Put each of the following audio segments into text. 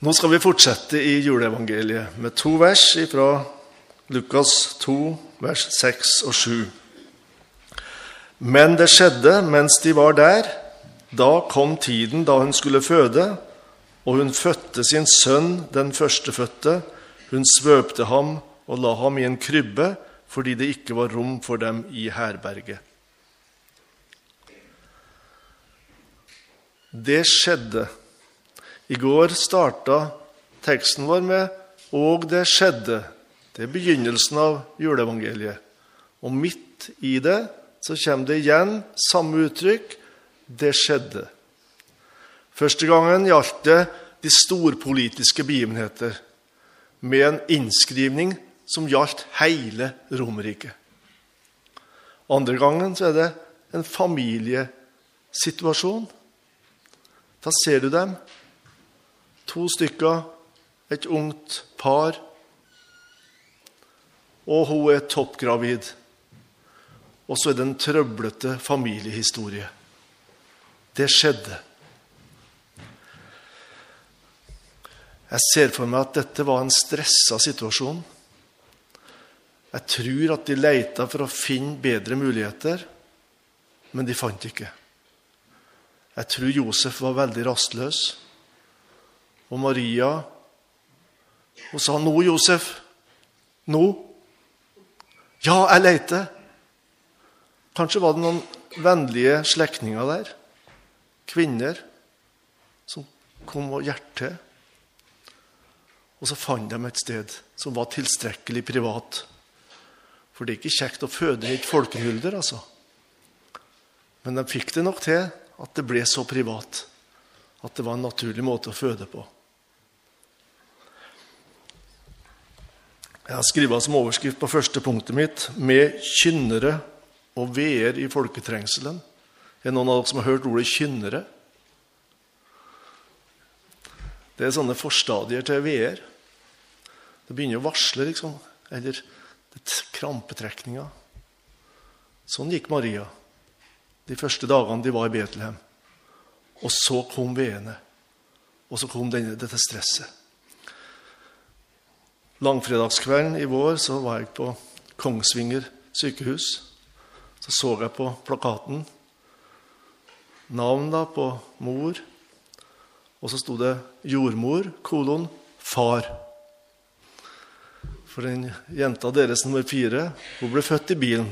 Nå skal vi fortsette i juleevangeliet med to vers fra Lukas 2, vers 6 og 7. Men det skjedde mens de var der. Da kom tiden da hun skulle føde, og hun fødte sin sønn, den førstefødte. Hun svøpte ham og la ham i en krybbe fordi det ikke var rom for dem i herberget. Det skjedde i går starta teksten vår med 'Og det skjedde'. Det er begynnelsen av juleevangeliet. Og midt i det så kommer det igjen samme uttrykk 'det skjedde'. Første gangen gjaldt det de storpolitiske begivenheter med en innskrivning som gjaldt hele Romerriket. Andre gangen så er det en familiesituasjon. Da ser du dem To stykker, et ungt par. Og hun er toppgravid. Og så er det en trøblete familiehistorie. Det skjedde. Jeg ser for meg at dette var en stressa situasjon. Jeg tror at de leita for å finne bedre muligheter, men de fant ikke. Jeg tror Josef var veldig rastløs. Og Maria og sa, 'Nå, Josef. Nå.' 'Ja, jeg leter.' Kanskje var det noen vennlige slektninger der. Kvinner som kom og hjertet. Og så fant de et sted som var tilstrekkelig privat. For det er ikke kjekt å føde i et folkehylder, altså. Men de fikk det nok til at det ble så privat at det var en naturlig måte å føde på. Jeg har skrevet som overskrift på første punktet mitt 'Med kynnere og veer i folketrengselen'. Er det noen av dere som har hørt ordet 'kynnere'? Det er sånne forstadier til veer. Det begynner å varsle, liksom. Eller krampetrekninger. Sånn gikk Maria de første dagene de var i Betlehem. Og så kom veene. Og så kom denne, dette stresset. Langfredagskvelden i vår så var jeg på Kongsvinger sykehus. Så så jeg på plakaten navnet på mor. Og så sto det 'jordmor', kolon 'far'. For den jenta deres nummer fire hun ble født i bilen.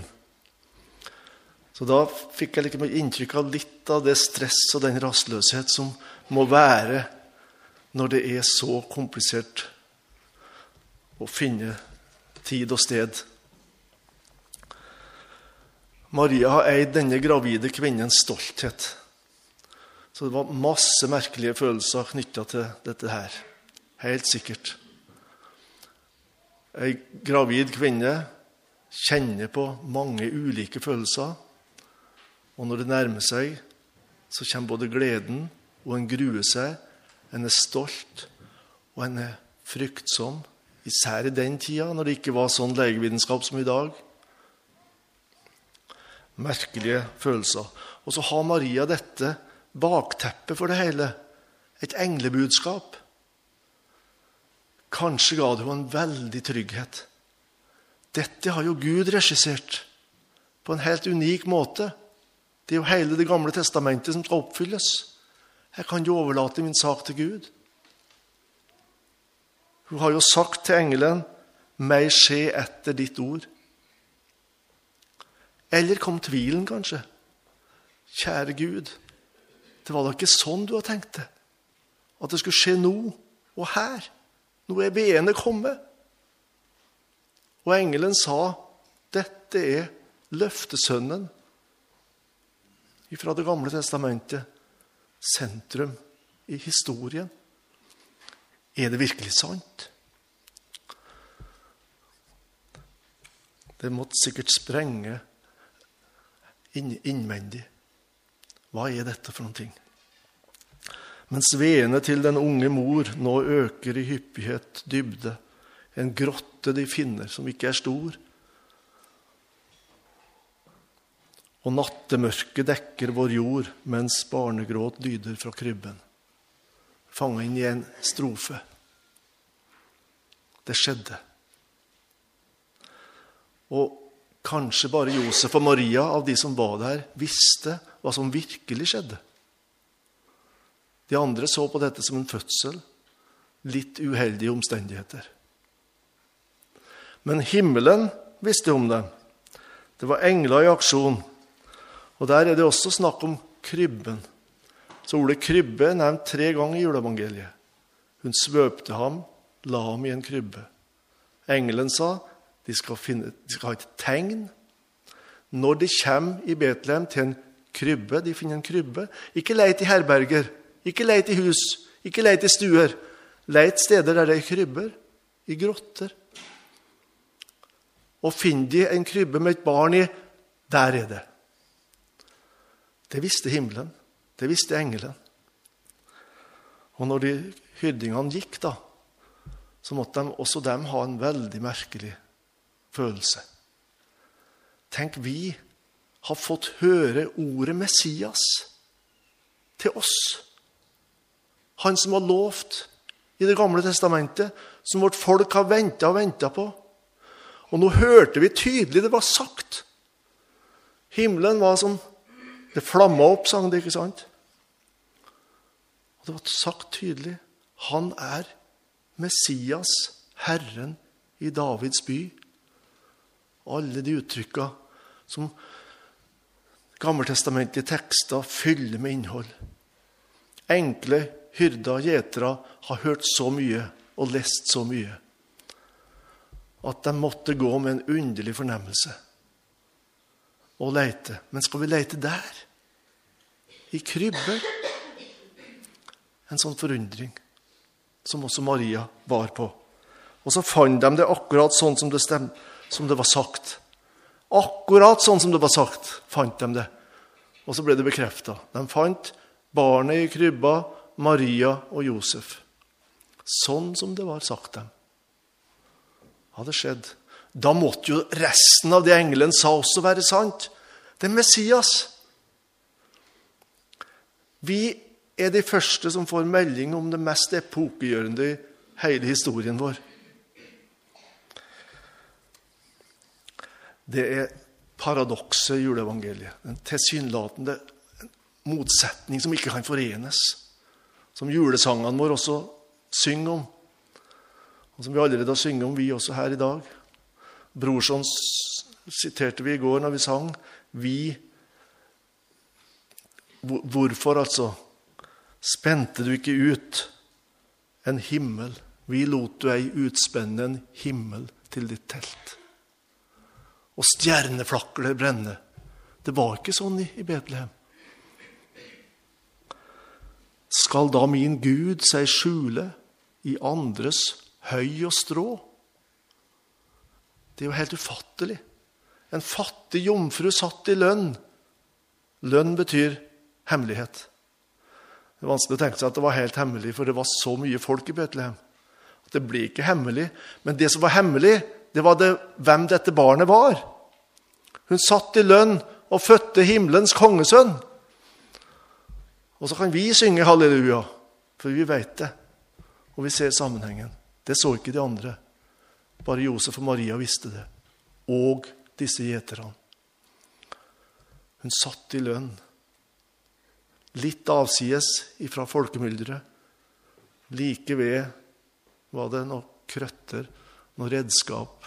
Så da fikk jeg liksom inntrykk av litt av det stress og den rastløshet som må være når det er så komplisert å finne tid og sted. Maria har eid denne gravide kvinnens stolthet. Så det var masse merkelige følelser knytta til dette her. Helt sikkert. Ei gravid kvinne kjenner på mange ulike følelser. Og når det nærmer seg, så kommer både gleden og en gruer seg. En er stolt, og en er fryktsom. Især i den tida, når det ikke var sånn legevitenskap som i dag. Merkelige følelser. Og så har Maria dette bakteppet for det hele. Et englebudskap. Kanskje ga det henne en veldig trygghet. Dette har jo Gud regissert på en helt unik måte. Det er jo hele Det gamle testamentet som skal oppfylles. Jeg kan jo overlate min sak til Gud. Hun har jo sagt til engelen, 'Meg skje etter ditt ord'. Eller kom tvilen, kanskje? Kjære Gud, det var da ikke sånn du hadde tenkt det? At det skulle skje nå og her? Nå er beene kommet. Og engelen sa, 'Dette er løftesønnen fra Det gamle testamentet, sentrum i historien. Er det virkelig sant? Det måtte sikkert sprenge innvendig. Hva er dette for noen ting? Mens veene til den unge mor nå øker i hyppighet, dybde, en grotte de finner som ikke er stor, og nattemørket dekker vår jord mens barnegråt lyder fra krybben. Fanga inn i en strofe. Det skjedde. Og kanskje bare Josef og Maria av de som var der, visste hva som virkelig skjedde. De andre så på dette som en fødsel. Litt uheldige omstendigheter. Men himmelen visste om det. Det var engler i aksjon. Og Der er det også snakk om krybben. Så ordet krybbe er nevnt tre ganger i juleevangeliet. Hun svøpte ham, la ham i en krybbe. Engelen sa de skal, finne, de skal ha et tegn. Når de kommer i Betlehem til en krybbe, de finner en krybbe Ikke leit i herberger, ikke leit i hus, ikke leit i stuer. Leit steder der det er krybber, i grotter. Og finner de en krybbe med et barn i, der er det. Det visste himmelen. Det visste engelen. Og når de hyrdingene gikk, da, så måtte de, også dem ha en veldig merkelig følelse. Tenk, vi har fått høre ordet Messias til oss. Han som var lovt i Det gamle testamentet, som vårt folk har venta og venta på. Og nå hørte vi tydelig det var sagt. Himmelen var som Det flamma opp, sang det, ikke sant? Det var sagt tydelig. Han er Messias, Herren i Davids by. Alle de uttrykka som gammeltestamentlige tekster fyller med innhold. Enkle hyrder og gjetere har hørt så mye og lest så mye at de måtte gå med en underlig fornemmelse og leite. Men skal vi leite der? I krybber? En sånn forundring som også Maria var på. Og så fant de det akkurat sånn som det, stem, som det var sagt. Akkurat sånn som det var sagt, fant de det. Og så ble det bekrefta. De fant barnet i krybba, Maria og Josef. Sånn som det var sagt dem. Hadde skjedd. Da måtte jo resten av det engelen sa, også være sant. Det er Messias. Vi er de første som får melding om det mest epokegjørende i hele historien vår. Det er paradokset i juleevangeliet. En tilsynelatende motsetning som ikke kan forenes. Som julesangene våre også synger om. Og som vi allerede har sunget om, vi også her i dag. Brorson siterte vi i går når vi sang. Vi Hvorfor, altså? Spente du ikke ut en himmel. Vi lot du ei utspenne en himmel til ditt telt. Og stjerneflakler brenne. Det var ikke sånn i Betlehem. Skal da min Gud seg skjule i andres høy og strå? Det er jo helt ufattelig. En fattig jomfru satt i lønn. Lønn betyr hemmelighet. Det er vanskelig å tenke seg at det var helt hemmelig, for det var så mye folk i Betlehem. Det ble ikke hemmelig. Men det som var hemmelig, det var det, hvem dette barnet var. Hun satt i lønn og fødte himmelens kongesønn. Og så kan vi synge halleluja, for vi vet det. Og vi ser sammenhengen. Det så ikke de andre. Bare Josef og Maria visste det. Og disse gjeterne. Hun satt i lønn litt avsides ifra folkemylderet. Like ved var det noen krøtter, noen redskap,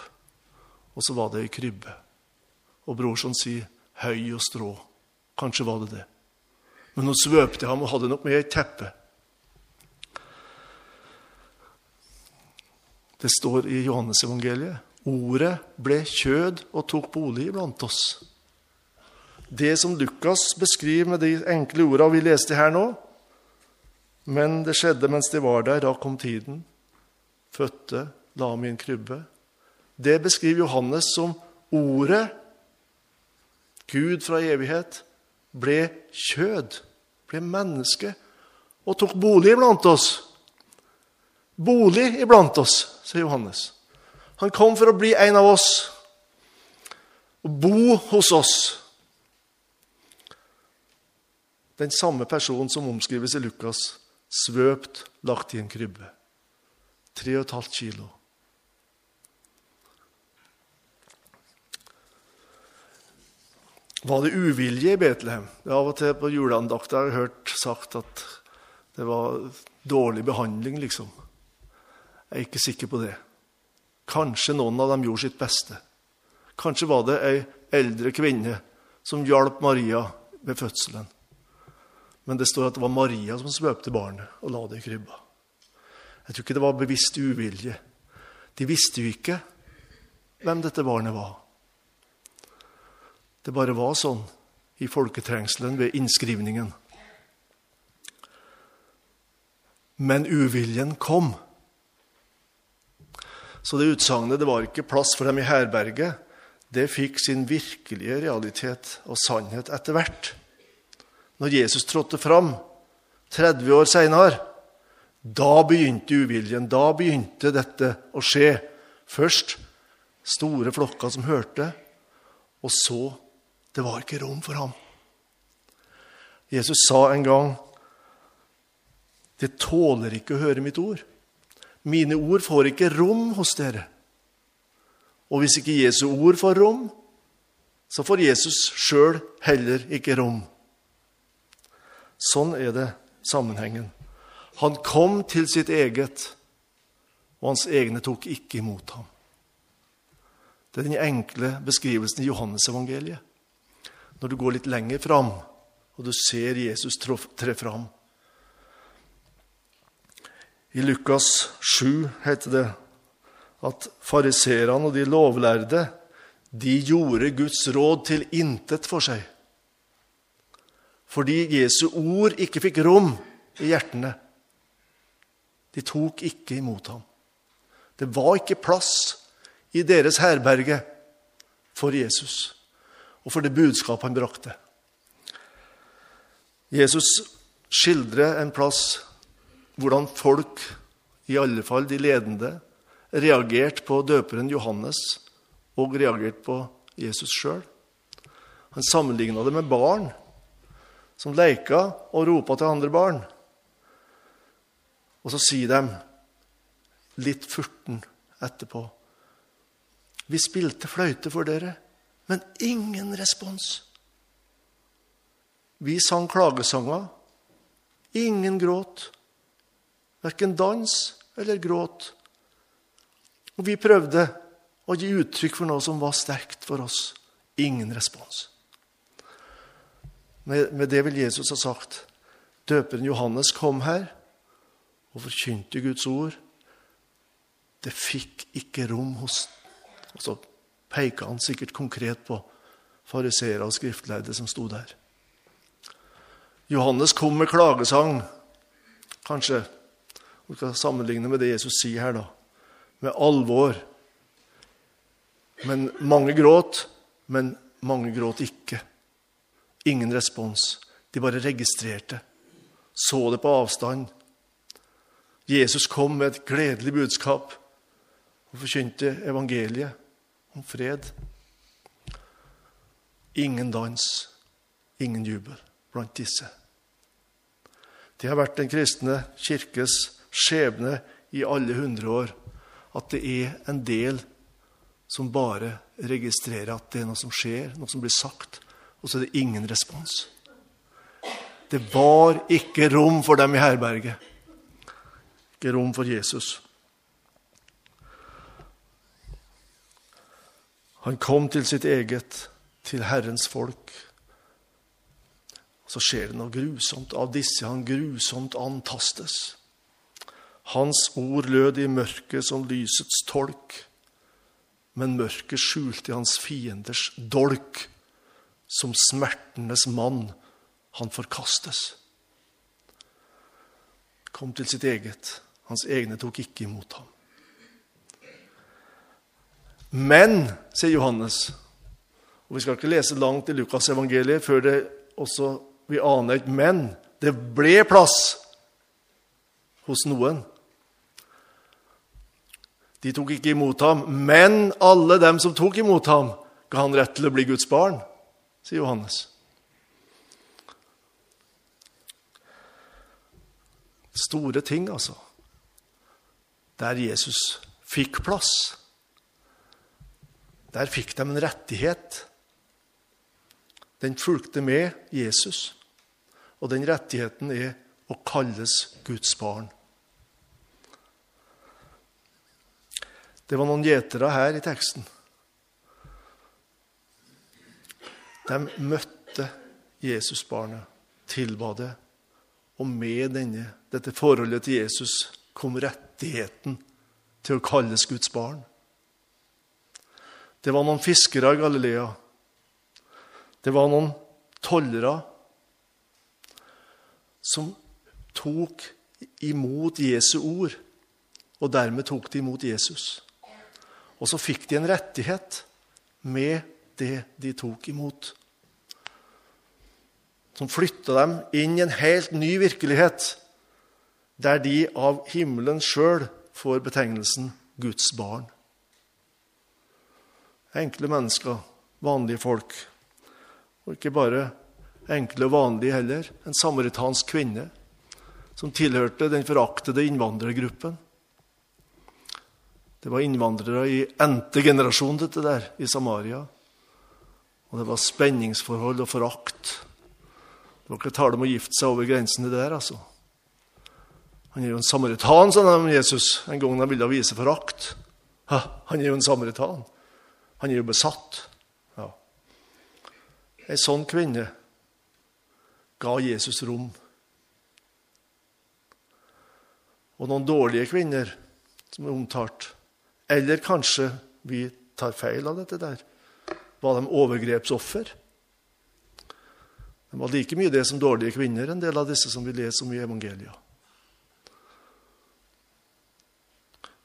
og så var det ei krybbe. Og brorson sier 'høy og strå'. Kanskje var det det. Men hun svøpte ham og hadde nok med et teppe. Det står i Johannesevangeliet ordet ble kjød og tok bolig iblant oss det som Lukas beskriver med de enkle ordene vi leste her nå. Men det skjedde mens de var der. Da kom tiden. Fødte, la ham i en krybbe. Det beskriver Johannes som ordet, Gud fra evighet, ble kjød, ble menneske og tok bolig iblant oss. Bolig iblant oss, sier Johannes. Han kom for å bli en av oss og bo hos oss. Den samme personen som omskrives i Lukas, svøpt, lagt i en krybbe. Tre og et halvt kilo. Var det uvilje i Betlehem? Av og til på juleandakter har hørt sagt at det var dårlig behandling, liksom. Jeg er ikke sikker på det. Kanskje noen av dem gjorde sitt beste. Kanskje var det ei eldre kvinne som hjalp Maria ved fødselen. Men det står at det var Maria som svøpte barnet og la det i krybba. Jeg tror ikke det var bevisst uvilje. De visste jo ikke hvem dette barnet var. Det bare var sånn i folketrengselen ved innskrivningen. Men uviljen kom. Så det utsagnet 'det var ikke plass for dem i herberget', det fikk sin virkelige realitet og sannhet etter hvert. Når Jesus trådte fram 30 år seinere, da begynte uviljen. Da begynte dette å skje. Først store flokker som hørte, og så det var ikke rom for ham. Jesus sa en gang, 'Det tåler ikke å høre mitt ord.' 'Mine ord får ikke rom hos dere.' Og hvis ikke Jesu ord får rom, så får Jesus sjøl heller ikke rom. Sånn er det sammenhengen. Han kom til sitt eget, og hans egne tok ikke imot ham. Det er den enkle beskrivelsen i Johannesevangeliet når du går litt lenger fram, og du ser Jesus tre fram. I Lukas 7 heter det at fariserene og de lovlærde de gjorde Guds råd til intet for seg. Fordi Jesu ord ikke fikk rom i hjertene. De tok ikke imot ham. Det var ikke plass i deres herberge for Jesus og for det budskapet han brakte. Jesus skildrer en plass hvordan folk, i alle fall de ledende, reagerte på døperen Johannes og reagerte på Jesus sjøl. Han sammenligna det med barn som leika og ropa til andre barn. Og så sier de, litt furten etterpå Vi spilte fløyte for dere men ingen respons. Vi sang klagesanger. Ingen gråt. Verken dans eller gråt. Og vi prøvde å gi uttrykk for noe som var sterkt for oss. Ingen respons. Med, det vil Jesus ha sagt døperen Johannes kom her og forkynte Guds ord. Det fikk ikke rom hos Og så peker han sikkert konkret på fariseere og skriftlærde som sto der. Johannes kom med klagesang, kanskje. Vi skal sammenligne med det Jesus sier her, da. Med alvor. Men mange gråt, men mange gråt ikke. Ingen respons. De bare registrerte. Så det på avstand. Jesus kom med et gledelig budskap og forkynte evangeliet om fred. Ingen dans, ingen jubel blant disse. Det har vært Den kristne kirkes skjebne i alle hundre år at det er en del som bare registrerer at det er noe som skjer, noe som blir sagt, og så er det ingen respons. Det var ikke rom for dem i herberget. Ikke rom for Jesus. Han kom til sitt eget, til Herrens folk. Så skjer det noe grusomt. Av disse han grusomt antastes. Hans ord lød i mørket som lysets tolk, men mørket skjulte hans fienders dolk. Som smertenes mann han forkastes. Kom til sitt eget. Hans egne tok ikke imot ham. Men, sier Johannes og Vi skal ikke lese langt i Lukasevangeliet før det også vi aner et men. Det ble plass hos noen. De tok ikke imot ham, men alle dem som tok imot ham, ga han rett til å bli Guds barn, sier Johannes. Store ting, altså. Der Jesus fikk plass. Der fikk de en rettighet. Den fulgte med Jesus, og den rettigheten er å kalles Guds barn. Det var noen gjetere her i teksten. De møtte Jesusbarnet, tilba det, og med denne, dette forholdet til Jesus kom rettigheten til å kalles Guds barn. Det var noen fiskere i Galilea. Det var noen tollere som tok imot Jesu ord, og dermed tok de imot Jesus. Og så fikk de en rettighet med det de tok imot. Som flytta dem inn i en helt ny virkelighet, der de av himmelen sjøl får betegnelsen Guds barn. Enkle mennesker, vanlige folk. Og ikke bare enkle og vanlige heller. En samaritansk kvinne som tilhørte den foraktede innvandrergruppen. Det var innvandrere i n-te generasjon, dette der, i Samaria. Og det var spenningsforhold og forakt. Ikke tale om å gifte seg over grensene der, altså. Han er jo en samaritan, sa de om Jesus en gang de ville vise forakt. Ha, han er jo en samaritan. Han er jo besatt. Ja. Ei sånn kvinne ga Jesus rom. Og noen dårlige kvinner som er omtalt. Eller kanskje vi tar feil av dette der. Var de overgrepsoffer? De var like mye det som dårlige kvinner, en del av disse som vi leser om i evangeliet.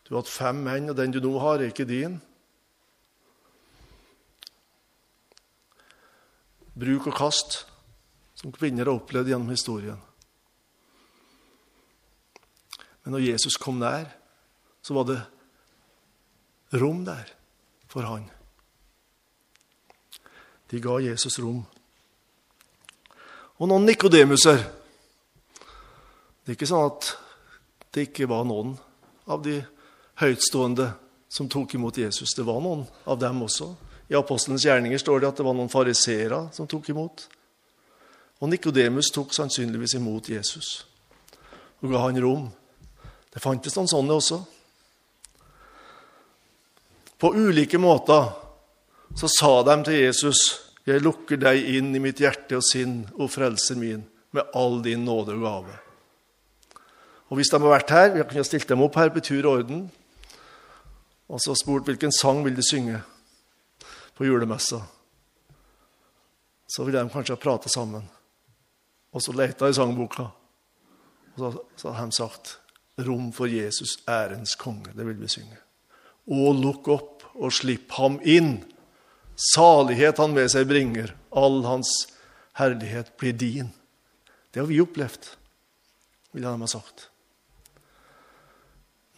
Du har hatt fem menn, og den du nå har, er ikke din. Bruk og kast, som kvinner har opplevd gjennom historien. Men når Jesus kom nær, så var det rom der for han. De ga Jesus rom. Og noen Nikodemuser. Det er ikke sånn at det ikke var noen av de høytstående som tok imot Jesus. Det var noen av dem også. I Apostelens gjerninger står det at det var noen fariseere som tok imot. Og Nikodemus tok sannsynligvis imot Jesus og ga han rom. Det fantes noen sånne også. På ulike måter så sa de til Jesus, 'Jeg lukker deg inn i mitt hjerte og sinn, og frelser min, med all din nåde og gave.' Og Hvis de har vært her, vi kunne stilt dem opp her på tur og orden, og så spurt hvilken sang vil de synge på julemessa, så ville de kanskje ha pratet sammen. Og så leita i sangboka, og så hadde de sagt 'Rom for Jesus, ærens konge'. Det vil vi synge. Og lukk opp og slipp ham inn. Salighet han med seg bringer, all hans herlighet blir din. Det har vi opplevd, vil han ha sagt.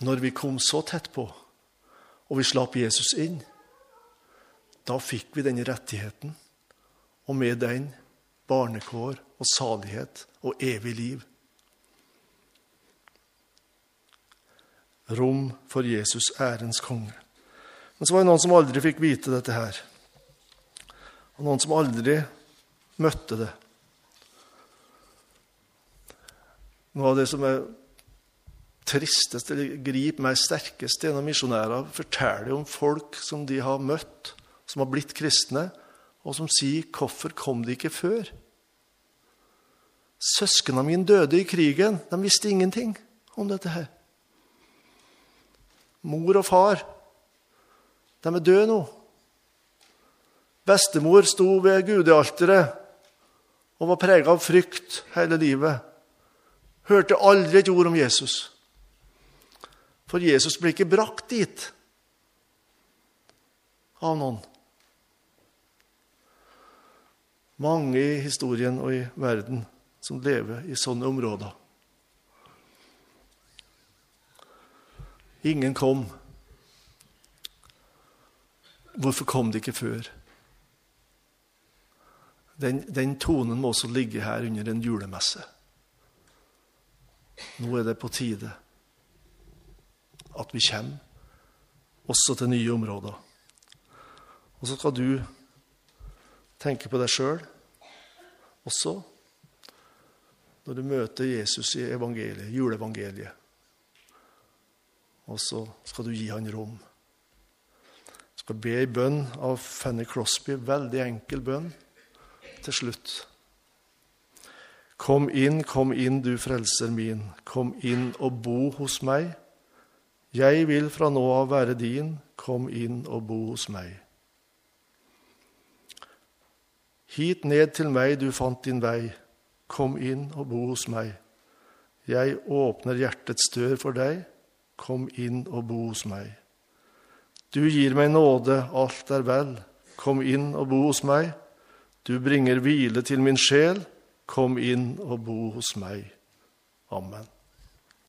Når vi kom så tett på, og vi slapp Jesus inn, da fikk vi denne rettigheten, og med den barnekår og salighet og evig liv. Rom for Jesus, ærens konge. Men så var det noen som aldri fikk vite dette her. Og noen som aldri møtte det. Noe av det som er tristest eller griper meg sterkest, gjennom misjonærer forteller om folk som de har møtt, som har blitt kristne, og som sier 'Hvorfor kom de ikke før?' Søsknene mine døde i krigen. De visste ingenting om dette her. Mor og far, de er døde nå. Bestemor sto ved gudealteret og var prega av frykt hele livet. Hørte aldri et ord om Jesus. For Jesus ble ikke brakt dit av noen. Mange i historien og i verden som lever i sånne områder. Ingen kom. Hvorfor kom de ikke før? Den, den tonen må også ligge her under en julemesse. Nå er det på tide at vi kommer også til nye områder. Og så skal du tenke på deg sjøl også når du møter Jesus i evangeliet, juleevangeliet. Og så skal du gi han rom. Du skal be ei bønn av Fanny Crosby, veldig enkel bønn, til slutt. Kom inn, kom inn, du frelser min, kom inn og bo hos meg. Jeg vil fra nå av være din, kom inn og bo hos meg. Hit ned til meg du fant din vei, kom inn og bo hos meg. Jeg åpner hjertets dør for deg, kom inn og bo hos meg. Du gir meg nåde, alt er vel, kom inn og bo hos meg. Du bringer hvile til min sjel, kom inn og bo hos meg. Amen.